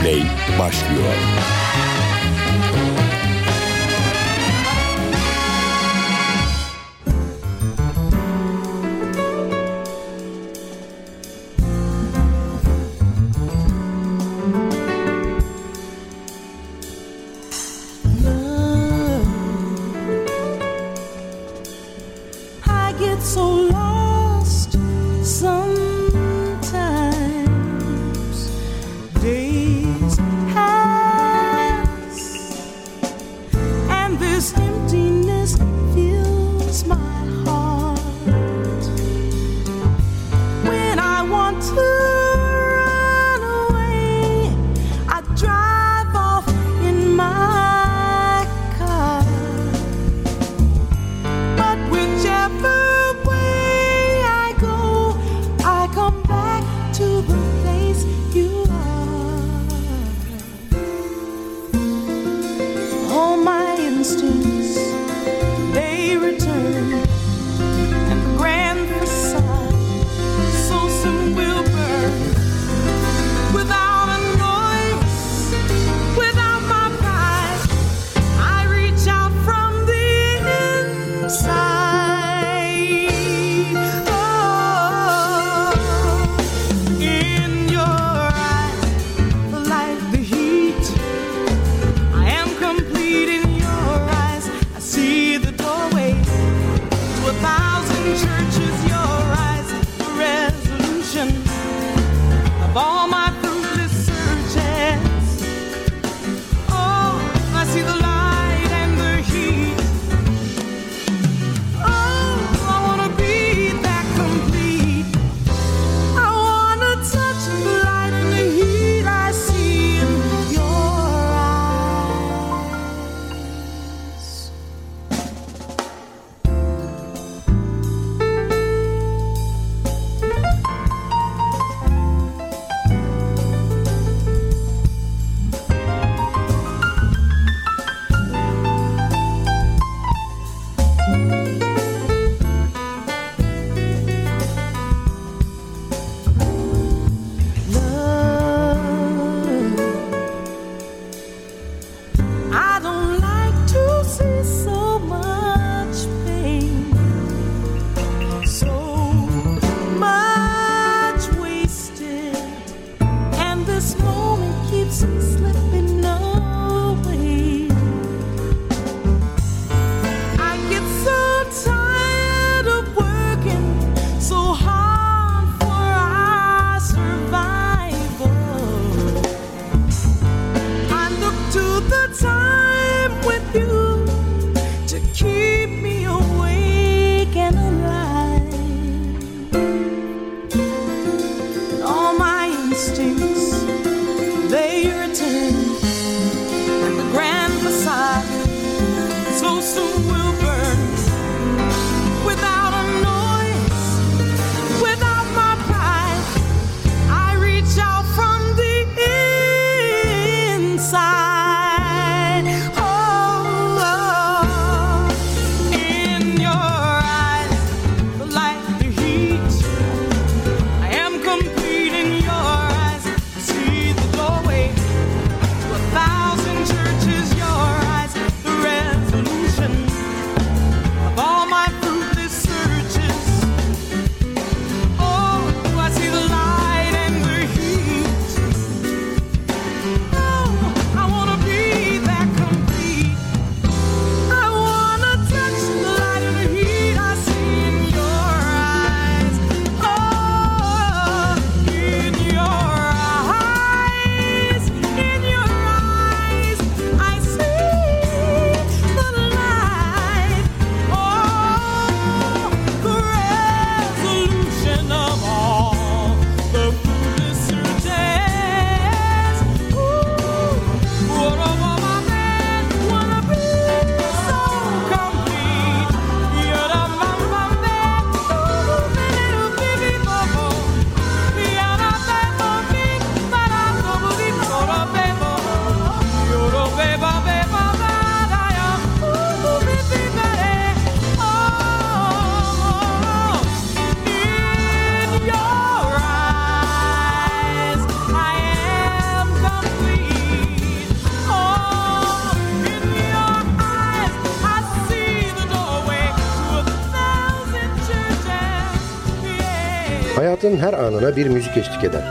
Play başlıyor. inside. Anına bir müzik eşlik eder.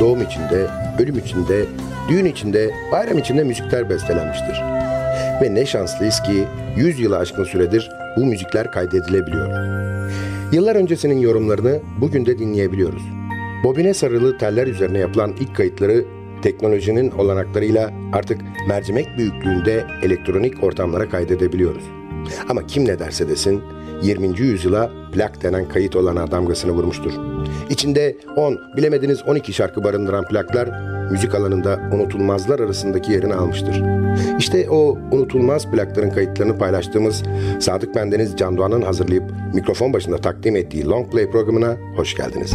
Doğum içinde, ölüm içinde, düğün içinde, bayram içinde müzikler bestelenmiştir. Ve ne şanslıyız ki 100 yılı aşkın süredir bu müzikler kaydedilebiliyor. Yıllar öncesinin yorumlarını bugün de dinleyebiliyoruz. Bobine sarılı teller üzerine yapılan ilk kayıtları teknolojinin olanaklarıyla artık mercimek büyüklüğünde elektronik ortamlara kaydedebiliyoruz. Ama kim ne derse desin 20. yüzyıla plak denen kayıt olana damgasını vurmuştur. İçinde 10, bilemediniz 12 şarkı barındıran plaklar müzik alanında unutulmazlar arasındaki yerini almıştır. İşte o unutulmaz plakların kayıtlarını paylaştığımız Sadık Bendeniz Can Doğan'ın hazırlayıp mikrofon başında takdim ettiği Long Play programına hoş geldiniz.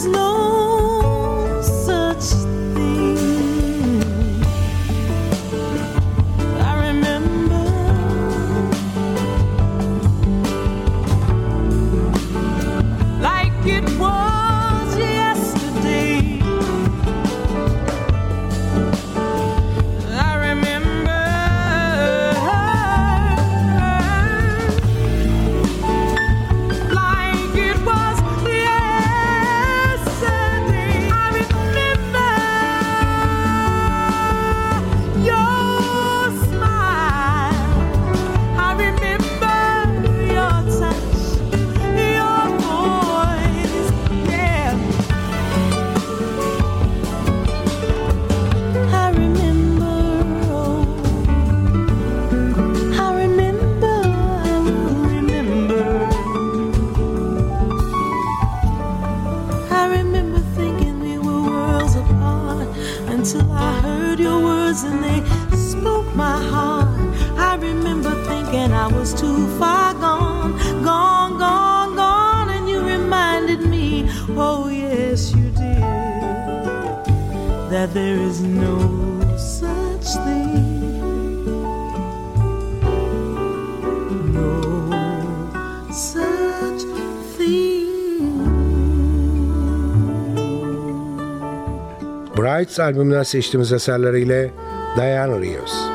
slow there is no such thing. No such thing. Brights albümünden seçtiğimiz eserleriyle Diana Rios.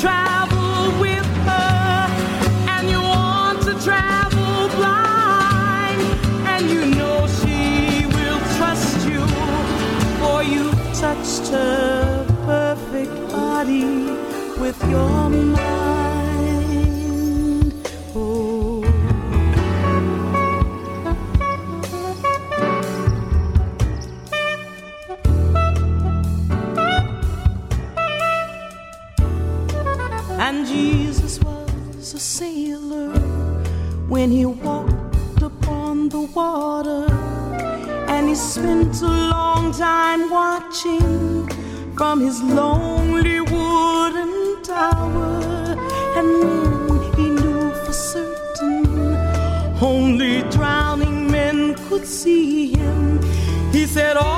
travel with her, and you want to travel blind, and you know she will trust you, for you touched her perfect body with your mind. And he walked upon the water, and he spent a long time watching from his lonely wooden tower. And then he knew for certain only drowning men could see him. He said, oh,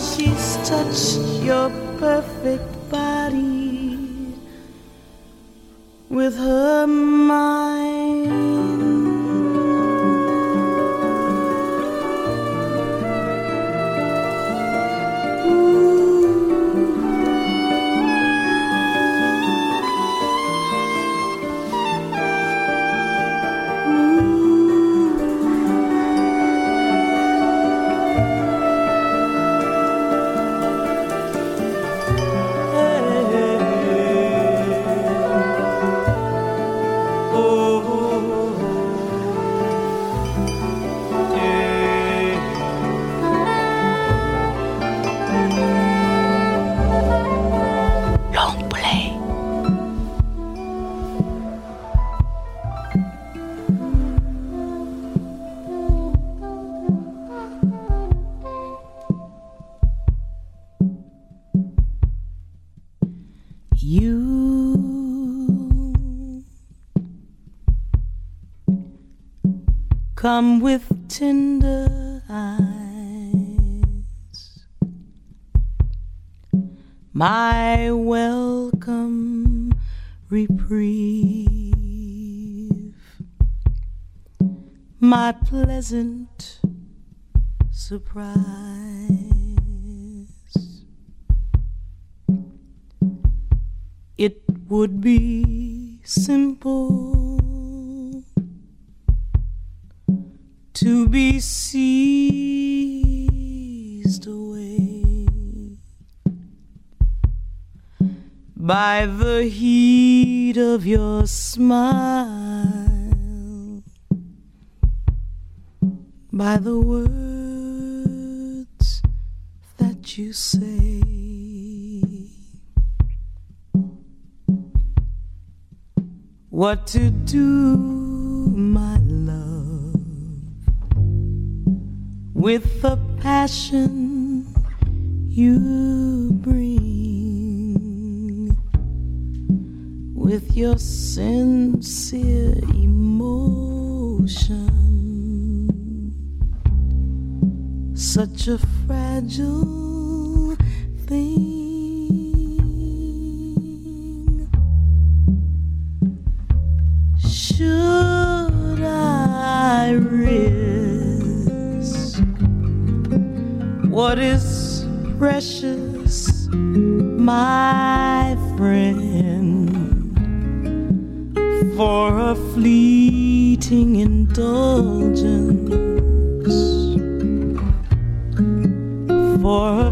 she's touched your perfect body with her mind. Come with tender eyes, my welcome reprieve, my pleasant surprise. It would be simple to be seized away by the heat of your smile, by the words that you say. what to do, with the passion you bring, with your sincere emotion. Such a fragile thing. What is precious, my friend, for a fleeting indulgence, for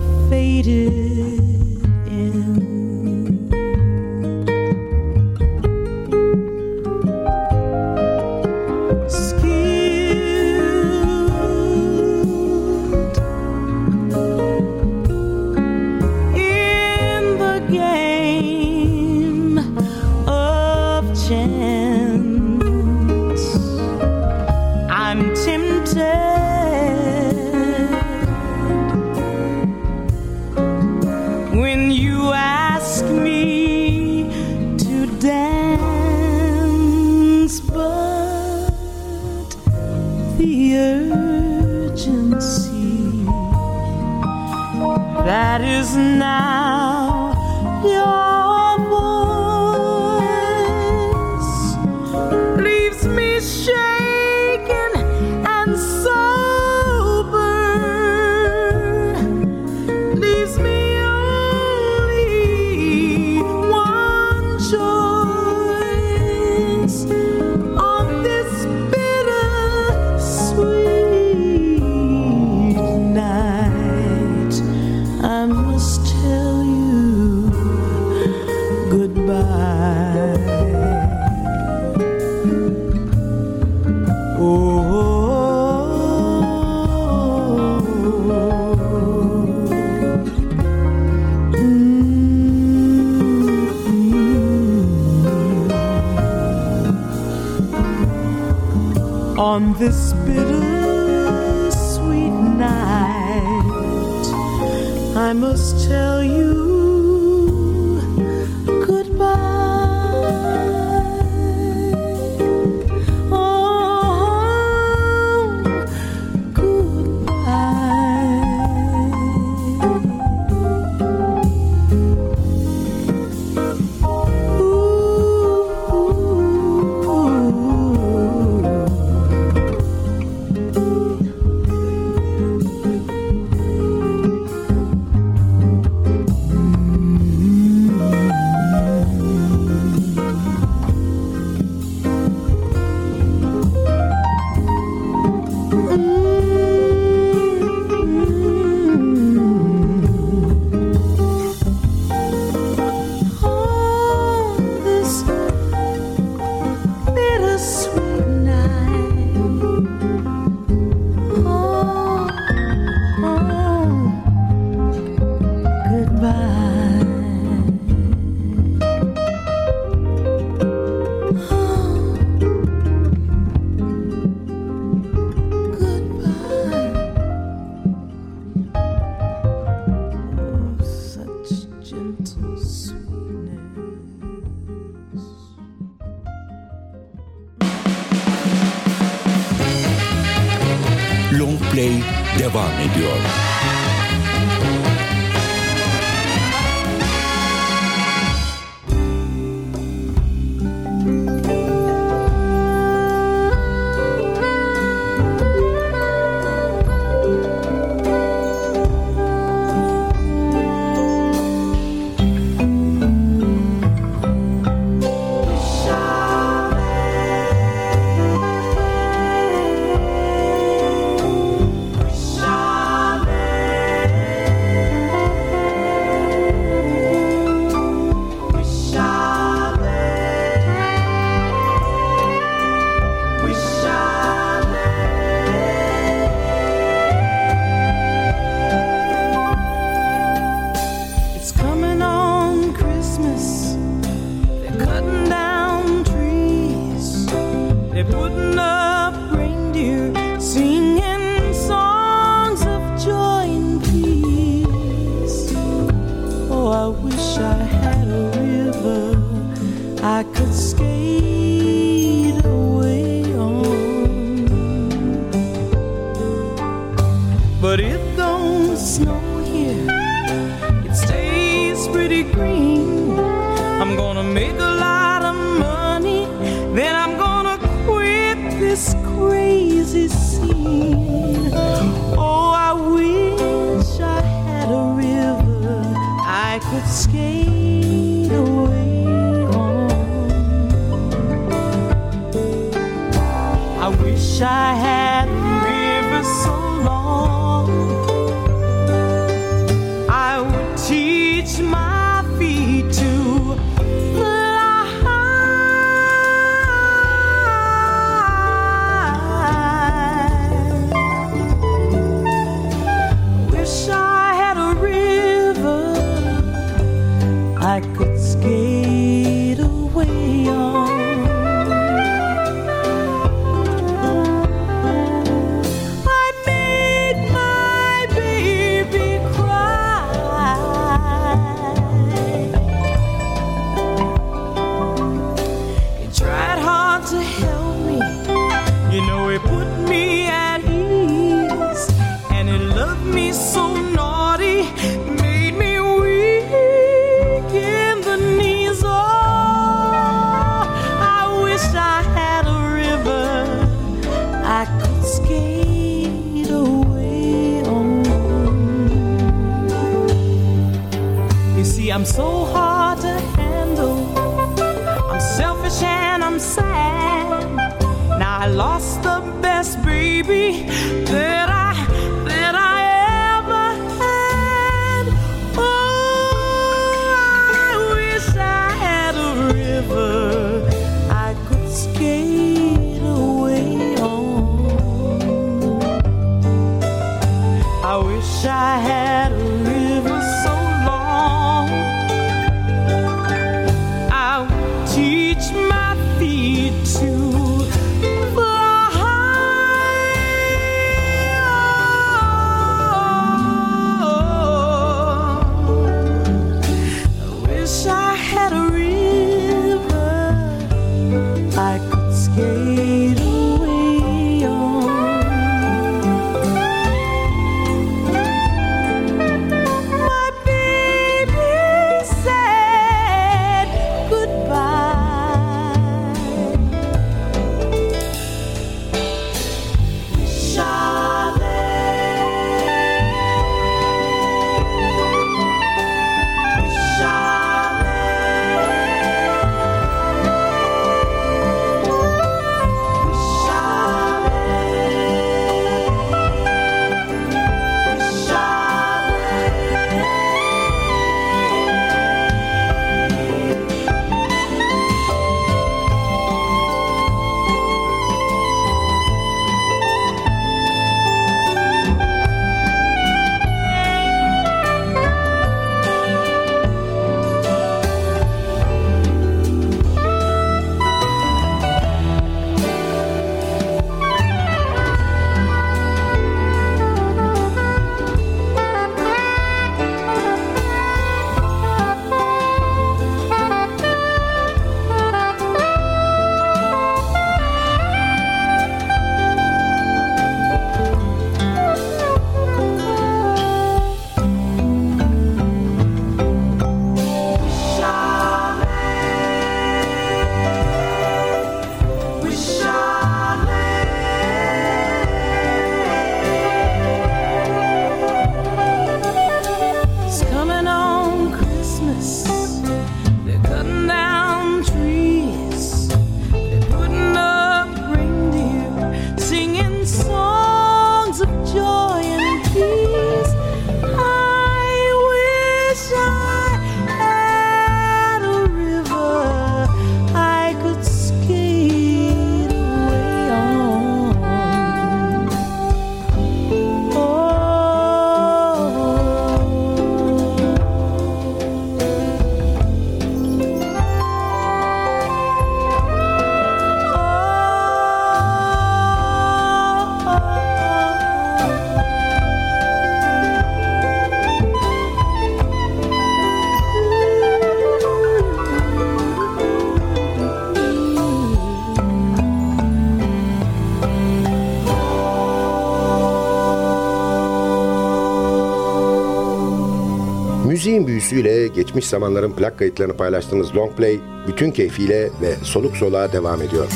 Tüm büyüsüyle geçmiş zamanların plak kayıtlarını paylaştığımız long play bütün keyfiyle ve soluk soluğa devam ediyor.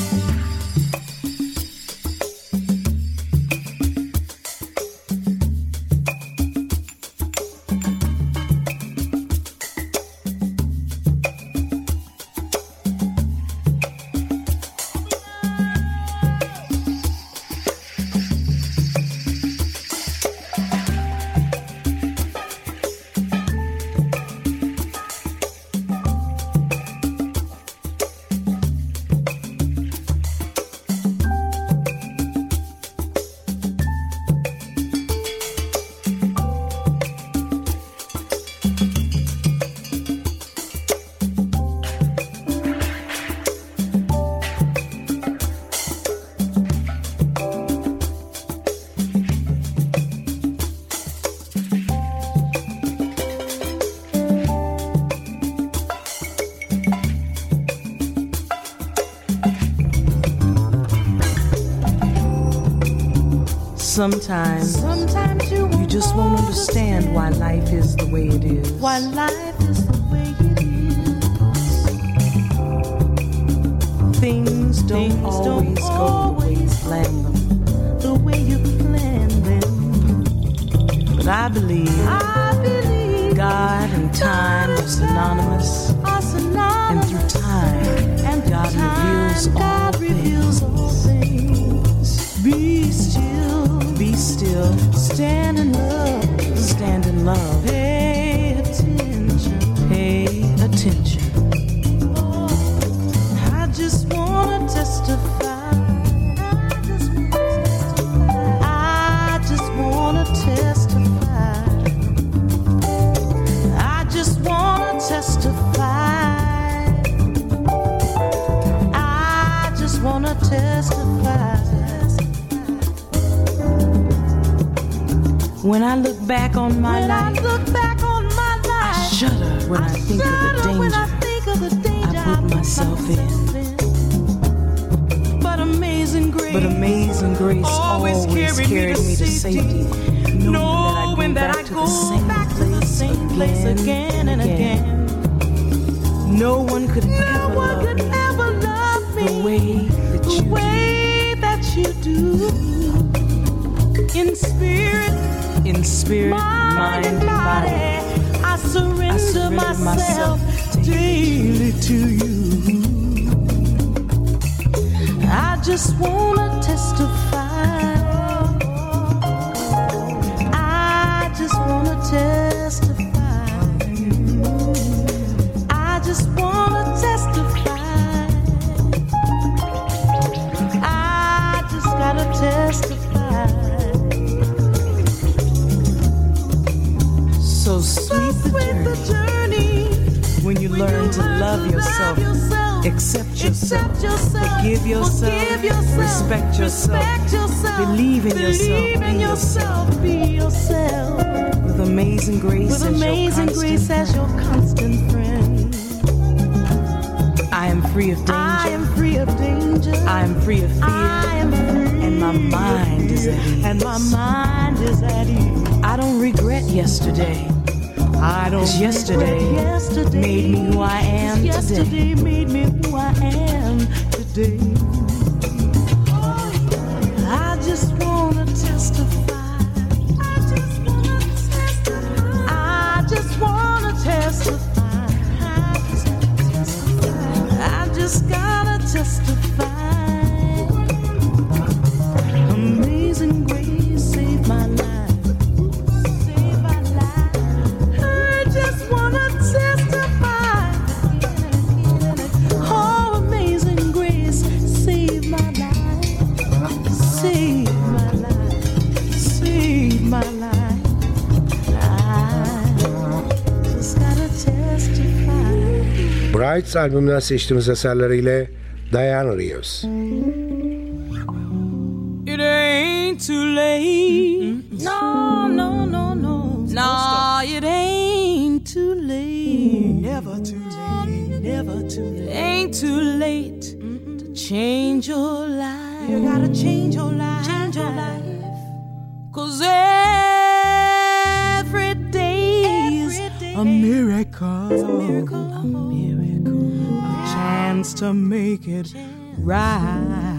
Sometimes, Sometimes you, you just won't understand why life is the way it is. why life is the way it is. Things don't Things always don't go the way you always plan them. The way you plan them. But I believe I believe God and time are synonymous. are synonymous. And through time, And through God time, reveals all God reveals back on my When I life, look back on my I shudder when I, think of the shudder when I danger. think of the danger I put myself in. But amazing grace, But amazing grace always, carried, me to safety, knowing that I go back to the same place again and again. No one could No ever one love could me ever love me the way that the you do. that you do. In spirit, In spirit, mind, mind, and body. I surrender, I surrender myself, myself to daily to you. I just wanna testify. Accept yourself, Accept yourself, forgive yourself, forgive yourself, respect yourself, respect yourself, believe in yourself, believe in be yourself, be yourself. with amazing grace With as amazing your grace constant as your constant friend. friend. I am free of danger. I am free of danger. I am free of fear. I am free. And my mind is at ease. And my mind is at ease. I don't regret yesterday. I don't 'Cause yesterday yesterday made me who I am today. Yesterday made me who I am today. Brights albümünden seçtiğimiz eserleriyle Diane Reeves. It ain't too late. No, no, no, no. Nah, it ain't too late. Never too late. Never too late. Ain't too late to change your life. You gotta change your life. Change your life. Cause A miracle, a miracle, a chance to make it right.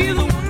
be the one.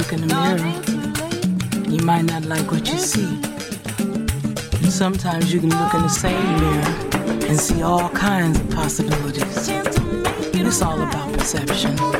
look in the mirror, you might not like what you see. Sometimes you can look in the same mirror and see all kinds of possibilities. It's all about perception.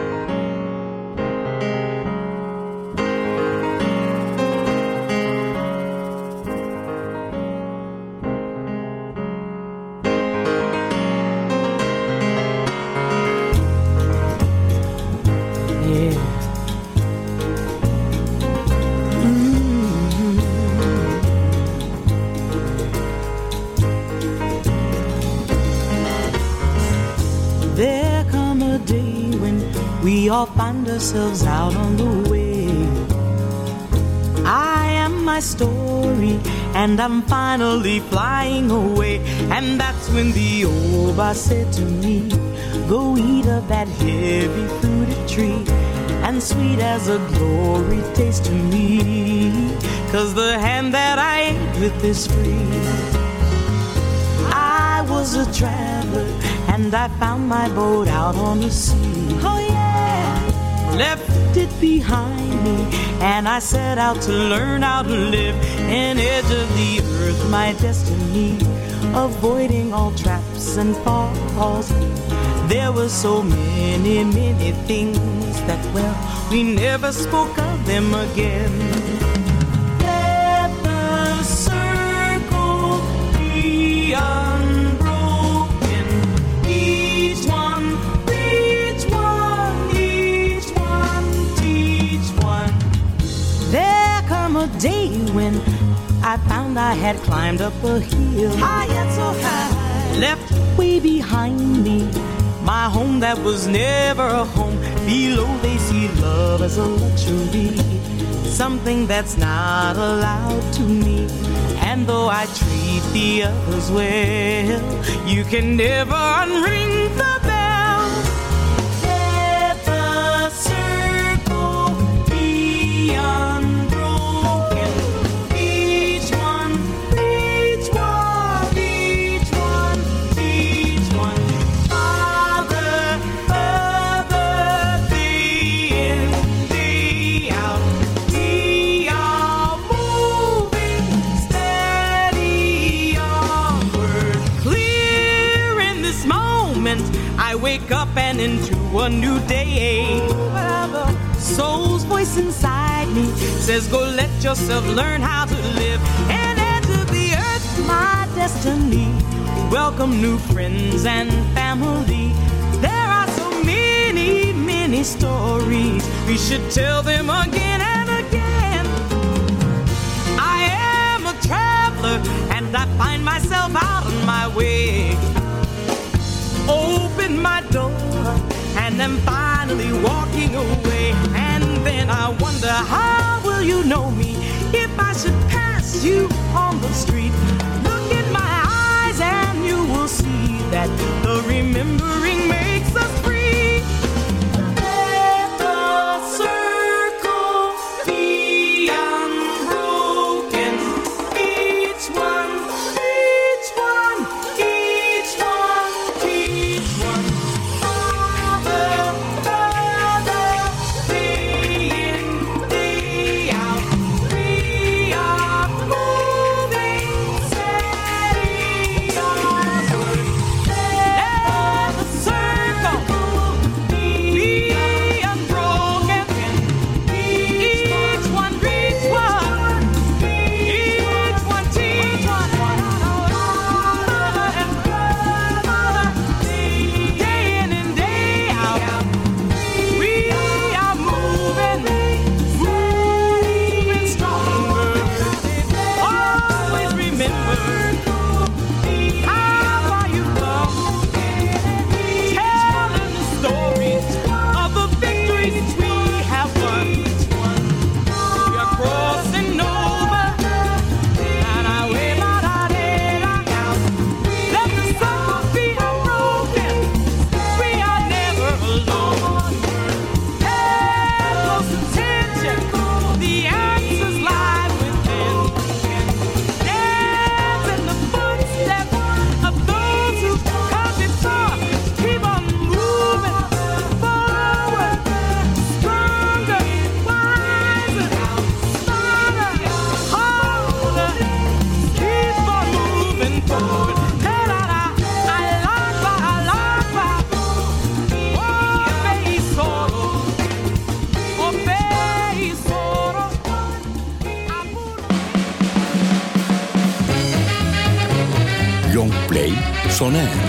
Ourselves out on the way. I am my story, and I'm finally flying away. And that's when the old boss said to me, Go eat of that heavy fruited tree, and sweet as a glory taste to me. Cause the hand that I ate with is free. I was a traveler, and I found my boat out on the sea. Oh, Left it behind me, and I set out to learn how to live in edge of the earth, my destiny, avoiding all traps and falls. There were so many, many things that, well, we never spoke of them again. I found I had climbed up a hill high and so high, left way behind me my home that was never a home. Below they see love as a luxury, something that's not allowed to me. And though I treat the others well, you can never unring the into a new day. Soul's voice inside me says, Go let yourself learn how to live and enter the earth, my destiny. Welcome new friends and family. There are so many, many stories. We should tell them again and again. I am a traveler and I find myself out on my way open my door and then finally walking away. And then I wonder how will you know me if I should pass you on the street? Look in my eyes and you will see that the remembering man. on air.